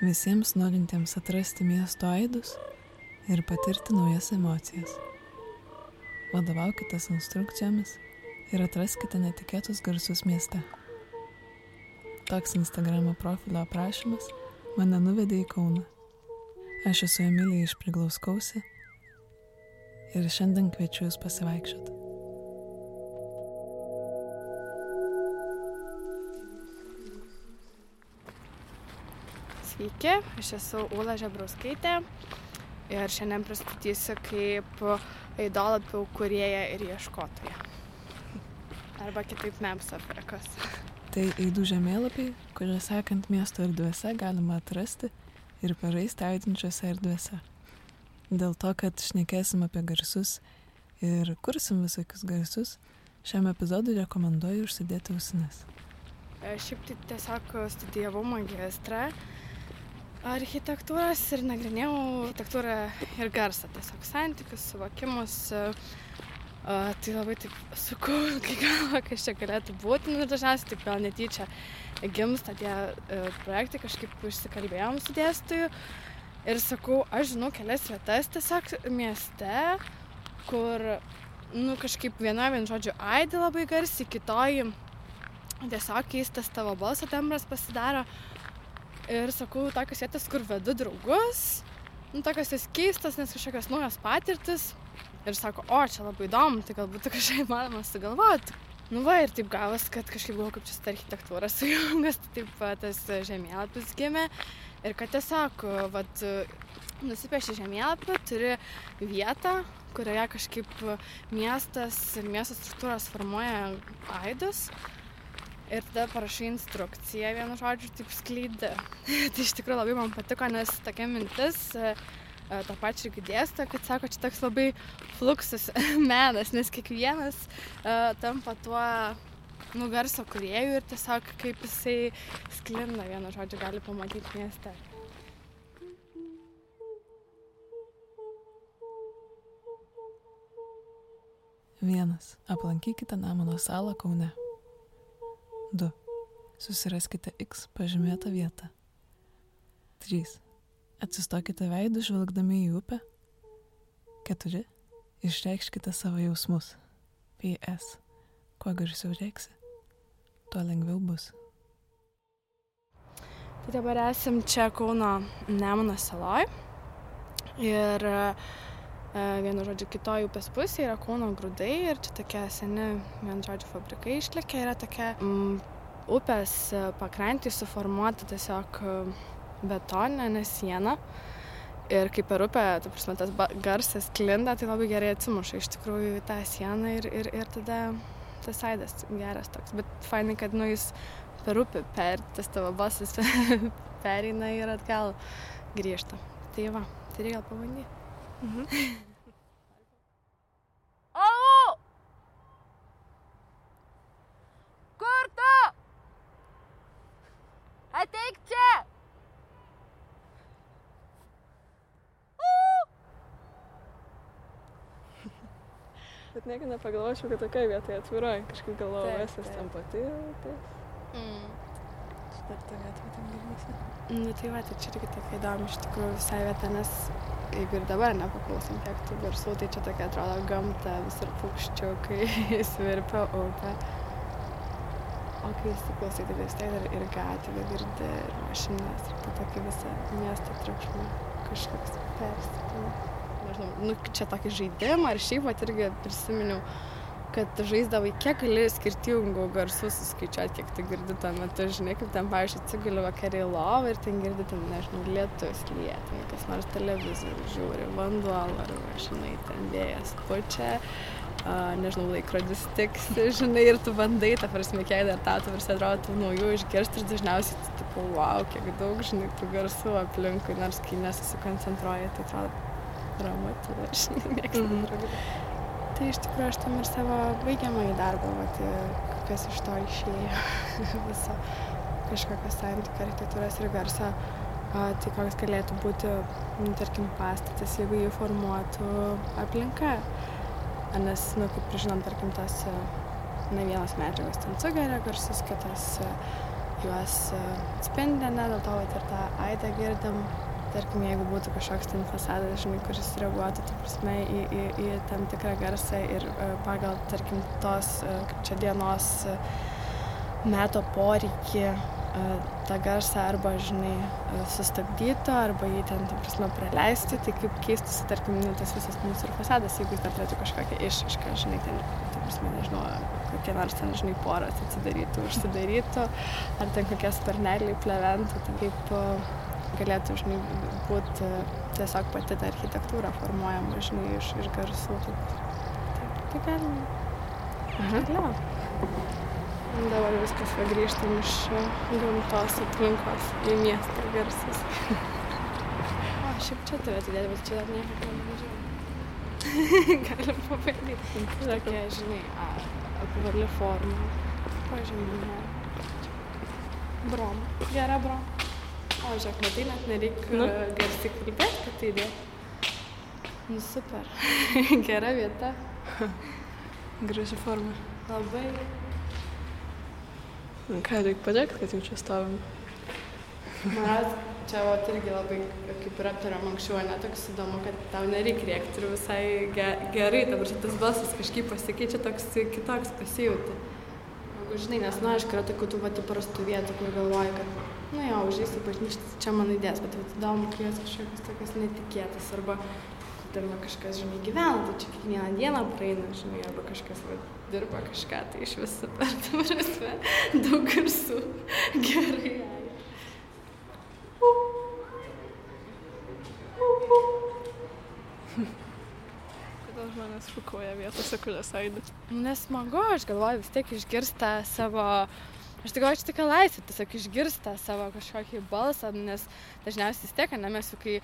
visiems norintiems atrasti miesto aidus ir patirti naujas emocijas. Vadovaukitės instrukcijomis ir atraskite netikėtus garsus mieste. Toks Instagramo profilio aprašymas mane nuvedė į Kauną. Aš esu Emilija iš Priglauskausi ir šiandien kviečiu Jūs pasivaikščioti. Sveiki, aš esu Ula Žebrauskaitė ir šiandien pristatysiu kaip aidolapių kurieją ir ieškotoją. Arba kitaip MEMS afrikas. Tai eidų žemėlapiai, kurie sekant miesto erdvėse galima atrasti ir pažaisti aidinčiose erdvėse. Dėl to, kad šnekėsim apie garsus ir kursim visokius garsus, šiam epizodui rekomenduoju užsidėti ausines. Šiaip tai tiesiog studijavau magistrą architektūros ir nagrinėjau architektūrą ir garsą, tiesiog santykius, suvokimus. Uh, tai labai taip sukau, kai galvo, kas čia galėtų būti, nu, dažniausiai taip gal netyčia gimsta tie uh, projektai, kažkaip išsikalbėjom su dėstytoju ir sakau, aš žinau kelias vietas tiesiog mieste, kur, nu, kažkaip viena vien žodžiu aidi labai garsiai, kitoji tiesiog keistas tavo balso tembras pasidaro, ir sakau, tokios vietos, kur vedu draugus, nu, tokios jas keistas, nes kažkokios naujos patirtis. Ir sako, o, čia labai įdomu, tai galbūt kažkaip įmanoma sugalvoti. Nu va, ir taip gavas, kad kažkaip galvoju, kaip čia su architektūra sujungas, tai taip tas žemėlapis gimė. Ir kad tiesiog, vat, nusipieši žemėlapį, turi vietą, kurioje kažkaip miestas ir miesto struktūros formuoja aidus ir tada parašai instrukciją vienu žodžiu taip skleidi tai iš tikrųjų labai man patiko nes tokia mintis e, e, tą pačią irgi dėsto, kad sako, čia toks labai fluksus menas, nes kiekvienas uh, tampa tuo nu, garso kuriejų ir tiesiog kaip jisai sklinda, vienu žodžiu, gali pamatyti mieste. Vienas. Aplankykite Namono salą Kaune. 2. Susiraskite X pažymėtą vietą. 3. Atsistokite veidų žvelgdami į upę. 4. Išreikškite savo jausmus. PS. Kuo garsiau reiksi, tuo lengviau bus. Tai dabar esam čia Kauno Nemuno saloj. Ir uh, vienu žodžiu, kitoj upės pusėje yra Kauno grūdai ir čia tokie seni, vienu žodžiu, fabrikai išlikę, yra tokia mm, upės pakrantį suformuota tiesiog betoninė siena. Ir kaip per upę, tu prasme, tas garsas klinda, tai labai gerai atsimuša iš tikrųjų į tą sieną ir, ir, ir tada tas aidas geras toks. Bet fainai, kad nu jis per upę, per tas tavo balsas pereina ir atgal grįžta. Tai va, tai reikia pabandyti. Mhm. Alo! Kur tu? Ateik čia! Bet nieko nepagalvočiau, kad tokia vietoje atviroji. Kažkaip galvoju, esas ten pati. Tai... Mm. Šitą vietą ten girdėsi. Nu tai va, tai čia irgi tokia įdomi iš tikrųjų visai vieta, nes jeigu ir dabar nepaklausom tiek tų garsų, tai čia tokia atrodo gamta, visur paukščiukai, svirpia upė. O kai įsiklausai, tai vis tiek ir, ir gatvė girdi, ir mašinas, ir tai tokį visą miestą triukšmą kažkoks persipina. Nežinau, nu, čia tokį žaidimą, ar šiaip pat irgi prisiminiau kad žaisdavai, kiek gali skirtingų garsų suskaičiuoti, kiek tu girdi tuo metu, žinai, kaip ten, pavyzdžiui, atsiguli vakariai lovą ir ten girdi, ten, nežinau, lietus lietė, kas nors televizorių žiūri, vanduo, ar, žinai, ten vėjas pučia, uh, nežinau, laikrodis tiksi, žinai, ir tu bandai, ta prasme, kiek dar tau, tu vis atrodo, tų naujų išgirsti ir dažniausiai, tu, tipo, wow, kiek daug, žinai, tų garsų aplinkui, nors kai nesusikoncentruoji, tai atrodo ramu, tada, žinai, mėgstu. Mm -hmm tai iš tikrųjų aš tam ir savo baigiamąjį darbą, vat, kas iš to išėjo viso kažkokio santykio architektūros ir garso, a, tai koks galėtų būti, nu, tarkim, pastatas, jeigu jį formuotų aplinka. Nes, nu, kaip žinom, tarkim, tos ne vienas medžiagas ten sugeria garsus, kitas juos e, atspindi, ne, dėl to vat, ir tą aidą girdim. Tarkim, jeigu būtų kažkoks ten fasadas, žinai, kuris reaguotų, ta prasme, į, į, į tam tikrą garsą ir e, pagal, tarkim, tos, e, kaip čia dienos e, meto poreikį tą garsą arba, žinai, sustabdytų, arba jį ten, ta prasme, praleisti, tai kaip keistųsi, tarkim, nu, tas visas mūsų ir fasadas, jeigu jis turėtų kažkokią išraišką, žinai, ten, ta prasme, nežinau, kokie nors ten, žinai, poras atsidarytų, užsidarytų, ar ten kokie sparneliai pleventų, tai kaip galėtų, žinai, būti tiesiog pati ta architektūra formuojama, žinai, iš, iš garsų. Tai, tai, tai galima. Aha. Galima. Dabar viskas va grįžtam iš e, gamtos aplinkos į miestą garsus. O, šiaip čia turėtų dėti, bet čia dar niekada nevažiavau. Galim pabandyti. Tokia, žinai, apvali forma. Pažymė. Broma. Gera broma. O, žiūrėk, matai, net nereikia Nu. garsiai kalbėti, kad tai idėja. Nu, super. Gera vieta. Graži forma. Labai. Nu ką, reikia padėkti, kad jau čia stovim. Man čia vat, irgi labai, kaip ir aptarėm anksčiau, ne toks įdomu, kad tau nereikia rėkti ir visai ge gerai, dabar šitas balsas kažkaip pasikeičia, toks kitoks pasijauti. Žinai, nes, nu, aišku, yra tokių tų pati prastų vietų, kur galvoji, kad, nu jo, užeisi bažnyčią, čia man įdės, bet vat įdomu, kai jos kažkokios tokios netikėtas, arba ten va, kažkas, žinai, gyvena, tai čia kiekvieną dieną praeina, žinai, arba kažkas va, dirba kažką, tai iš viso per tą prasme daug garsų gerai. Kodėl žmonės šukuoja vietose, kurias aidi? Nesmagu, aš galvoju vis tiek išgirsta savo, aš tik galvoju, čia tokia laisvė, tiesiog išgirsta savo kažkokį balsą, nes dažniausiai vis tiek, ne mes jau kai,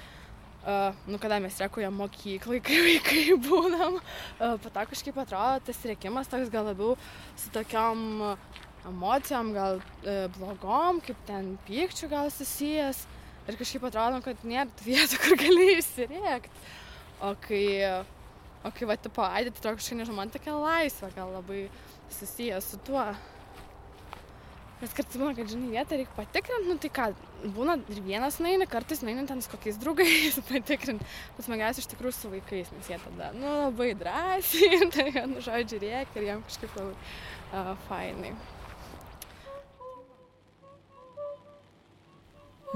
uh, nu kada mes rekujam mokyklai, kai vaikai būnam, uh, po to kažkaip atrodo tas rėkimas toks gal labiau su tokiom uh, emocijom, gal uh, blogom, kaip ten pykčių gal susijęs. Ir kažkaip atrodo, kad nėra tų vietų, kur gali įsirėkti. O kai O kai va, tipo, aidė, tai kažkaip, nežinau, man tokia laisvė gal labai susijęs su tuo. Nes kartais būna, kad, žinai, vietą reikia patikrinti, nu tai ką, būna ir vienas naini, kartais naini ten su kokiais draugais patikrinti. Bet smagiausia iš tikrųjų su vaikais, nes jie tada, nu, labai drąsiai, tai, nu, žodžiu, reikia ir jiem kažkaip labai uh, fainai.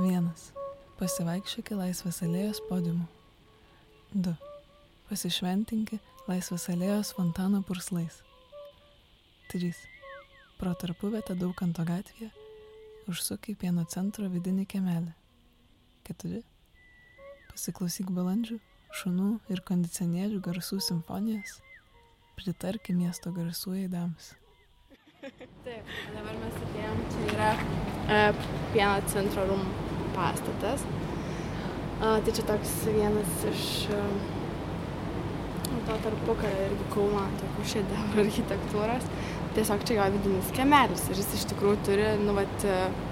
Vienas. Pasivaikščiokį laisvės alėjos podiumu. Du. Pasišventinki laisvės alėjos fontano purslais. 3. Pro tarpuvietę Daukanto gatvėje užsuk į pieno centro vidinį kiemelį. 4. Pasiklausyk balandžių, šunų ir kondicionierių garsų simfonijas. Pritarki miesto garsų eidams. Taip, dabar mes atėjom, čia yra uh, pieno centro rūmų pastatas. Uh, tai čia toks vienas iš uh, to tarpukario irgi Kauno tokių šedevrų architektūros. Tiesiog čia jo vidinis kemelis ir jis iš tikrųjų turi, nu, vat, uh,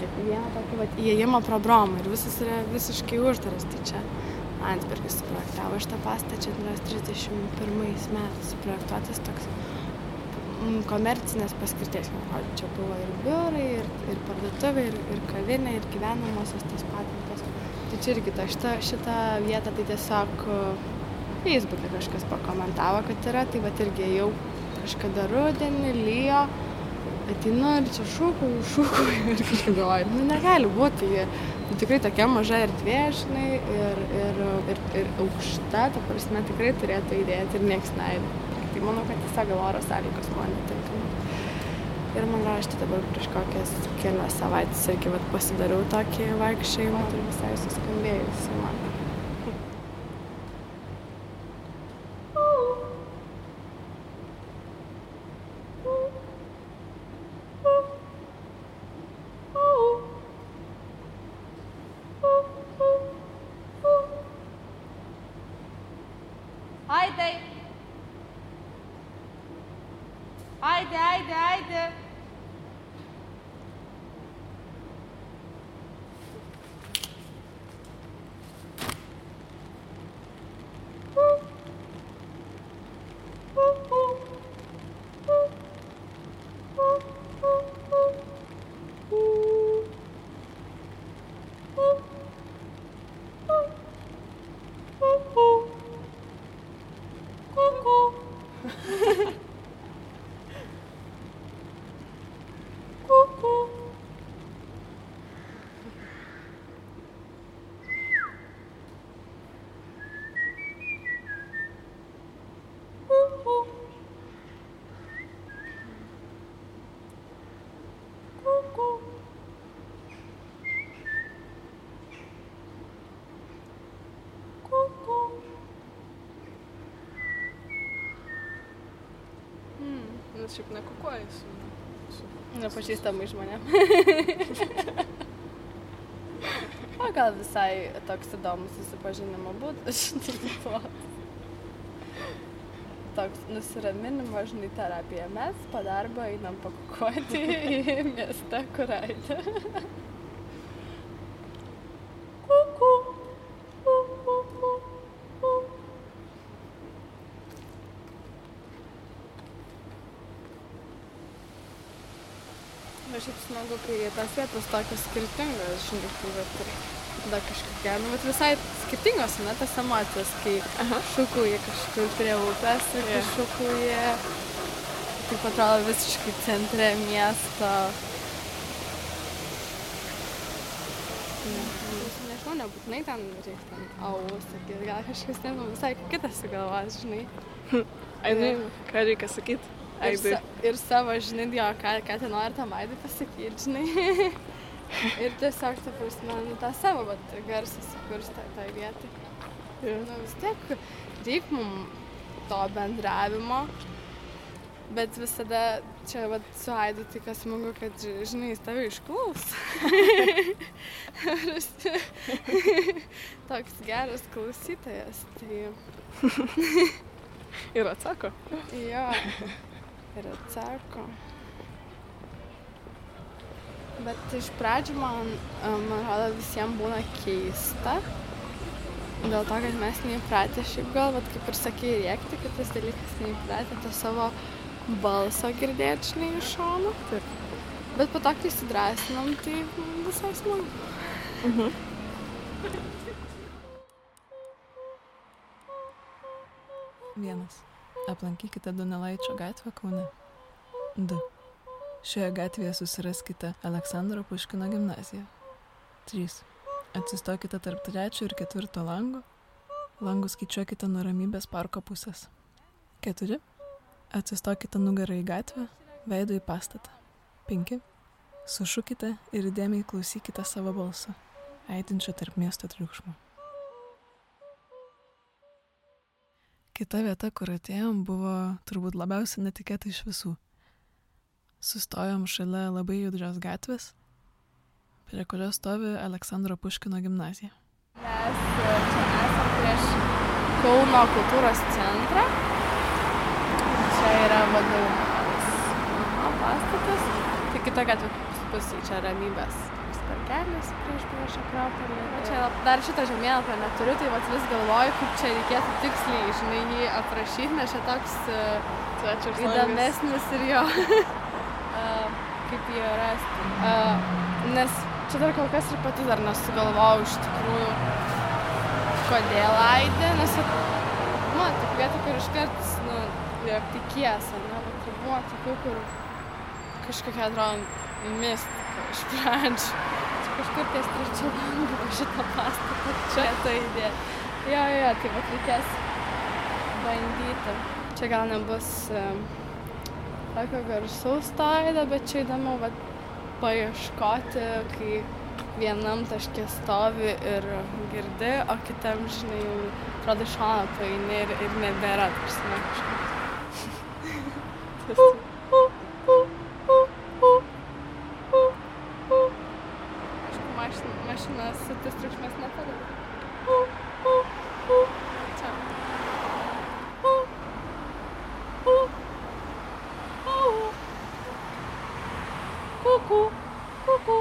kiekvieną tokį, vat, įėjimą pro bromą ir visas yra visiškai uždaras. Tai čia Landsbergis suprojektavo šitą pastatą, čia yra 31 metais suprojektuotas toks komercinės paskirties. O čia buvo ir biurai, ir, ir parduotuvė, ir, ir kavinė, ir gyvenamosios tos patalpos. Tai čia irgi ta, šita, šita vieta tai tiesiog uh, Facebook'e kažkas pakomentavo, kad yra, tai va irgi jau kažkada rudenį, lyjo, ateinu ir čia šūkau, šūkau ir kažkaip galvoju, nu negali būti, tai tikrai tokia maža erdvė, žinai, ir, ir, ir, ir aukšta, ta prasme tikrai turėtų įdėti ir nieks neįdė. Tai manau, kad tiesiog gal oro sąlygos man netinkama. Ir man tai dabar prieš kokias kelias savaitės irgi pasidariau tokį vaikščiojimą ir visai suskambėjusi man. Bet šiaip nekukuoji su... su... Nepažįstamai žmonėm. o gal visai toks įdomus susipažinimo būdas, žinai, tuo. Toks nusiraminimo, žinai, terapija. Mes po darbo einam pakukuoti į miestą kuraitę. Kuku. Bet šiaip smagu, kai tas vietos tokios skirtingos, žinai, tai vat ir tada kažkokia, nu, vat visai skirtingos, ne, tas emocijas, kai šūkauji kažkur prie upės ir kai šūkauji, taip atrodo visiškai centre miesto. Nežinau, nebūtinai ten reikia ten au, sakyti, gal kažkas ten visai kitas sugalvos, žinai. Ai, nu, ką reikia sakyti? Ir, sa, ir savo, žinai, jo, ką, ką ten nori tam aidui pasakyti, žinai. ir tiesiog, ta prasme, nu, tą savo vat, garsą sukurs tai, tai vietai. Jo. Nu, vis tiek reikia mum to bendravimo, bet visada čia vat, su aidu tai kas smagu, kad, ži- žinai, jis tave išklaus. Toks geras klausytojas. Tai Ir atsako. jo. Ir atsako. Bet iš pradžių man, man atrodo, visiems būna keista. Dėl to, kad mes neįpratę šiaip gal, bet kaip ir sakė, rėkti, kad tas dalykas neįpratę to savo balso girdėti, žinai, iš šono. Taip. Bet po to, kai įsidrasinam, tai visai smagu. Mhm. Vienas. Aplankykite Donelaičio gatvę Kaune. 2. Šioje gatvėje susiraskite Aleksandro Puškino gimnaziją. 3. Atsistokite tarp trečio ir ketvirto lango. Langus skaičiuokite nuo ramybės parko pusės. 4. Atsistokite nugarą į gatvę, veidu į pastatą. 5. Sušukite ir įdėmiai klausykite savo balsą, aidinčio tarp miesto triukšmo. Kita vieta, kur atėjom, buvo turbūt labiausiai netikėta iš visų. Sustojom šalia labai judrios gatvės, prie kurios stovi Aleksandro Puškino gimnazija. Mes e, čia esam prieš Kauno kultūros centrą. Čia yra vadovas pastatas. Tai kita gatvė pusė, čia ramybės parkelis prieš prieš Akropolį. Na, Čia dar šitą žemėlapį neturiu, tai vat vis galvoju, kaip čia reikėtų tiksliai, žinai, jį aprašyti, nes čia toks e, įdomesnis ir jo, a, kaip jį rasti. A, nes čia dar kol kas ir pati dar nesugalvojau iš tikrųjų, kodėl aidė, nes, man, tik vieta, kur iškart, nu, tikies, ne, bet tai buvo tokių, kur kažkokia atrodo mistika iš pradžių. Kažkur ties trečiu langu šitą pastatą čia ta idėja. Jo, jo, tai va reikės bandyti. Čia gal nebus tokio garsaus taido, bet čia įdomu vat, paieškoti, kai vienam taške stovi ir girdi, o kitam, žinai, jau atrodo iš šono paini ir, ir nebėra, tarsi kažkas. Aišku, mašina, mašinas tas triukšmas nepadeda. Čia. Kuku, kuku.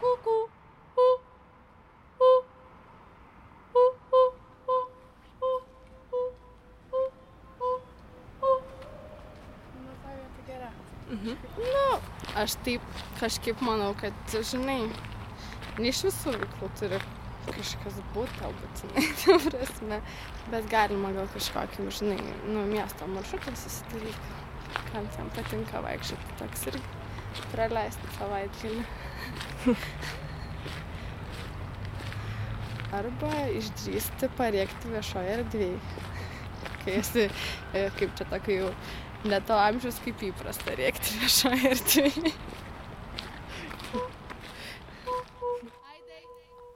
Kuku. Nu, ta vieta gera. Mhm. Nu, aš taip kažkaip manau, kad, žinai, ne iš visų veiklų turi kažkas būti, tau būtinai, ta prasme, bet galima gal kažkokį, žinai, nu, miesto maršrutą susidaryti, kam ten patinka vaikščioti, toks ir praleisti savaitgalį. Arba išdrįsti parėkti viešoje erdvėje. Kai esi, e, kaip čia tokia jau ne to amžiaus kaip įprasta rėkti viešoje erdvėje.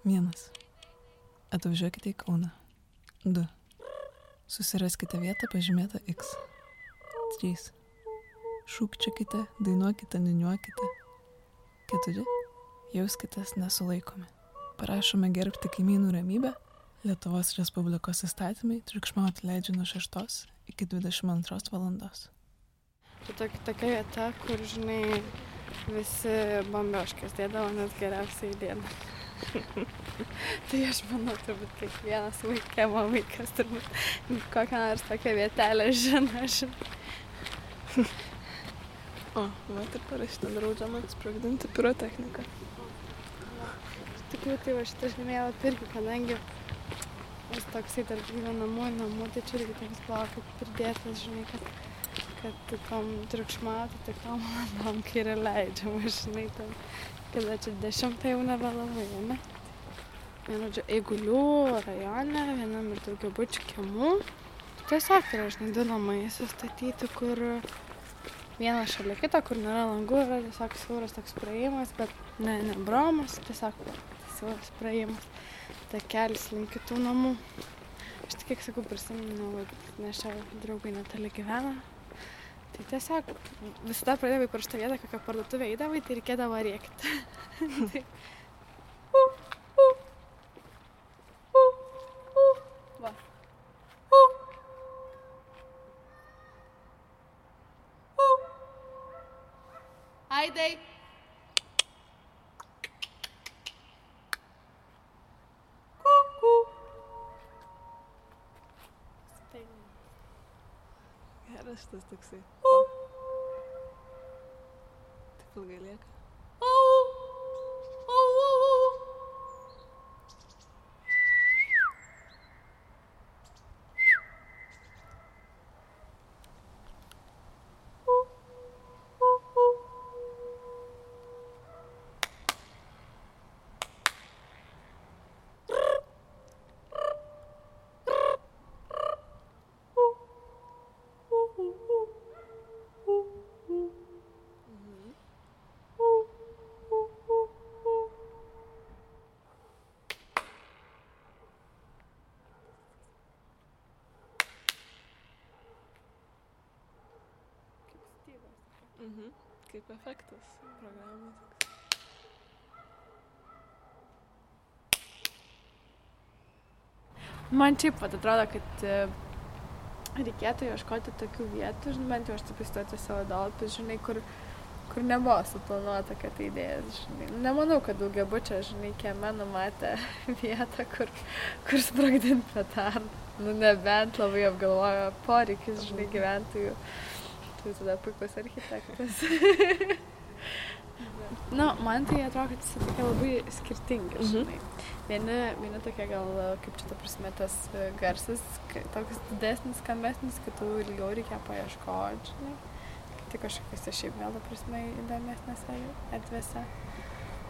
Vienas. Atvažiuokite į Kauną. Du. Susiraskite vietą pažymėtą X. 3. Šūkčiakite, dainuokite, niuniuokite. 4. Jauskitės nesulaikomi. Prašome gerbti kaimynų ramybę. Lietuvos Respublikos įstatymai triukšmauti leidžia nuo 6 iki 22 valandos. Tai tokia, tokia vieta, kur, žinai, visi bambioškės dėdavo, nes geriausiai dėda. tai aš manau, turbūt kiekvienas vaikėmo vaikas turbūt kokią nors tokią vietelę žino, žinai. O, mat ir parašyta draudžiama sprogdinti pirotechniką. Iš tikrųjų, tai va šitą žemėlapį irgi, kadangi jis toksai tarp gyvenamųjų namų, tai čia irgi toks buvo kaip pridėtas, žinai, kad, kad tom triukšmauti, tai tom valandom, kai yra leidžiama, žinai, ten, kada čia dešimtą jau nebelabai, ne? Ir, žodžiu, Eigulių rajone, vienam ir daugiau bučių kiemų, tiesiog yra, žinai, du namai sustatyti, kur vienas šalia kito, kur nėra langų, yra tiesiog siauras toks praėjimas, bet ne, ne bromas, tiesiog siauras praėjimas, takelis link kitų namų. Aš tik kiek sakau, prisimenu, nes čia draugai netoli gyvena. Tai tiesiog visada pradėjau per šitą vietą, kokią parduotuvę eidavai, tai reikėdavo rėkti. tai... Va. Aidai. Geras šitas toksai. Taip ilgai Mhm. Kaip efektas programai. Man šiaip vat atrodo, kad e, reikėtų ieškoti tokių vietų, žinai, bent jau aš taip įstoti savo dalapis, žinai, kur, kur nebuvo suplanuota, kad tai idėja, žinai. Nemanau, kad daugia bučia, žinai, kieme numatė vietą, kur, kur sprogdinti petardą. Nu, nebent labai apgalvojo poreikis, žinai, gyventojų. Tai tada puikus architektas. Na, man tai atrodo, kad jis tokie labai skirtingi, Mhm. žinai. Vieni, vieni tokie gal, kaip čia ta prasme, tas e, garsas, toks didesnis, skambesnis, kitų ilgiau reikia paieškoti, žinai. Tai kažkokiuose šiaip gal, ta prasme, įdomesnėse erdvėse.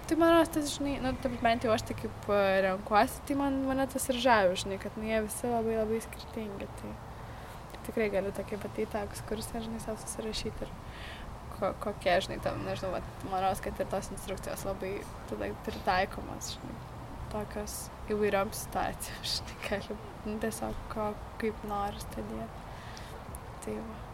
Tai man rodos, tas, žinai, nu, taip bent jau aš tai kaip e, renkuosi, tai man mane tas ir žavi, žinai, kad nu, jie visi labai labai skirtingi. Tai tikrai galiu tokį patyti tą ekskursiją, žinai, savo susirašyti ir ko, kokie, žinai, tam, nežinau, vat, man rodos, kad ir tos instrukcijos labai tada pritaikomos, žinai, tokios įvairiom situacijom, žinai, gali tiesiog ko, kaip nori stebėti. Tai va.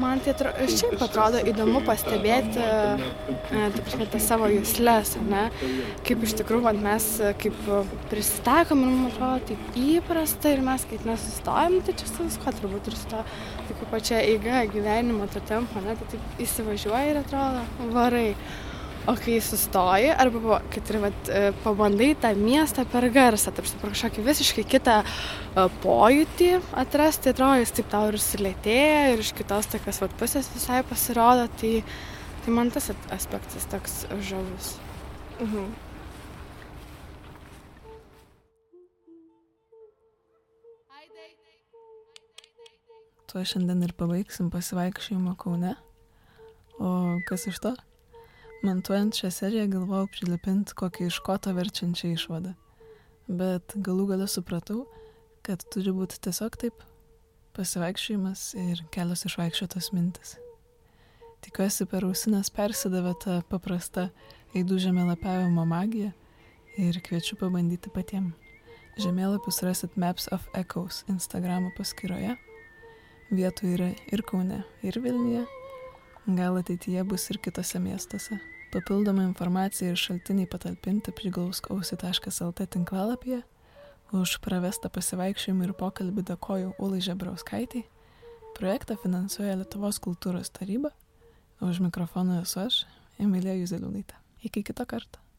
Man tai atrodo, šiaip atrodo įdomu pastebėti, e, prasme, tas savo jūslės, ne? Kaip iš tikrųjų, mes e, kaip prisitaikom ir man atrodo taip įprasta ir mes kaip nesustojam, tai čia su visko turbūt ir su to, tai pačia eiga gyvenimo to tempo, ne? Tai taip įsivažiuoji ir atrodo, varai. O kai sustoji, arba kad ir vat, e, pabandai tą miestą per garsą, taip per kažkokį visiškai kitą e, pojūtį atrasti, atrodo, jis taip tau ir sulėtėja ir iš kitos tokios vat, pusės visai pasirodo, tai, tai man tas aspektas toks žavus. Mhm. Tuo šiandien ir pabaigsim pasivaikščiojimą Kaune. O kas iš to? Montuojant šią seriją galvojau prilipinti kokį iš koto verčiančią išvadą. Bet galų gale supratau, kad turi būti tiesiog taip pasivaikščiojimas ir kelios išvaikščiotos mintis. Tikiuosi per ausinės persidavė ta paprasta eidų žemėlapiavimo magija ir kviečiu pabandyti patiems. Žemėlapius rasit Maps of Echoes Instagramo paskyroje. Vietų yra ir Kaune, ir Vilniuje. Gal ateityje bus ir kitose miestuose. Papildoma informacija ir šaltiniai patalpinti priglauskausi.lt tinklalapyje. Už pravestą pasivaikščiojimą ir pokalbį dėkoju Ulai Žebrauskaitai. Projektą finansuoja Lietuvos kultūros taryba. Už mikrofoną esu aš, Emilija Juzeliūnaitė. Iki kito karto.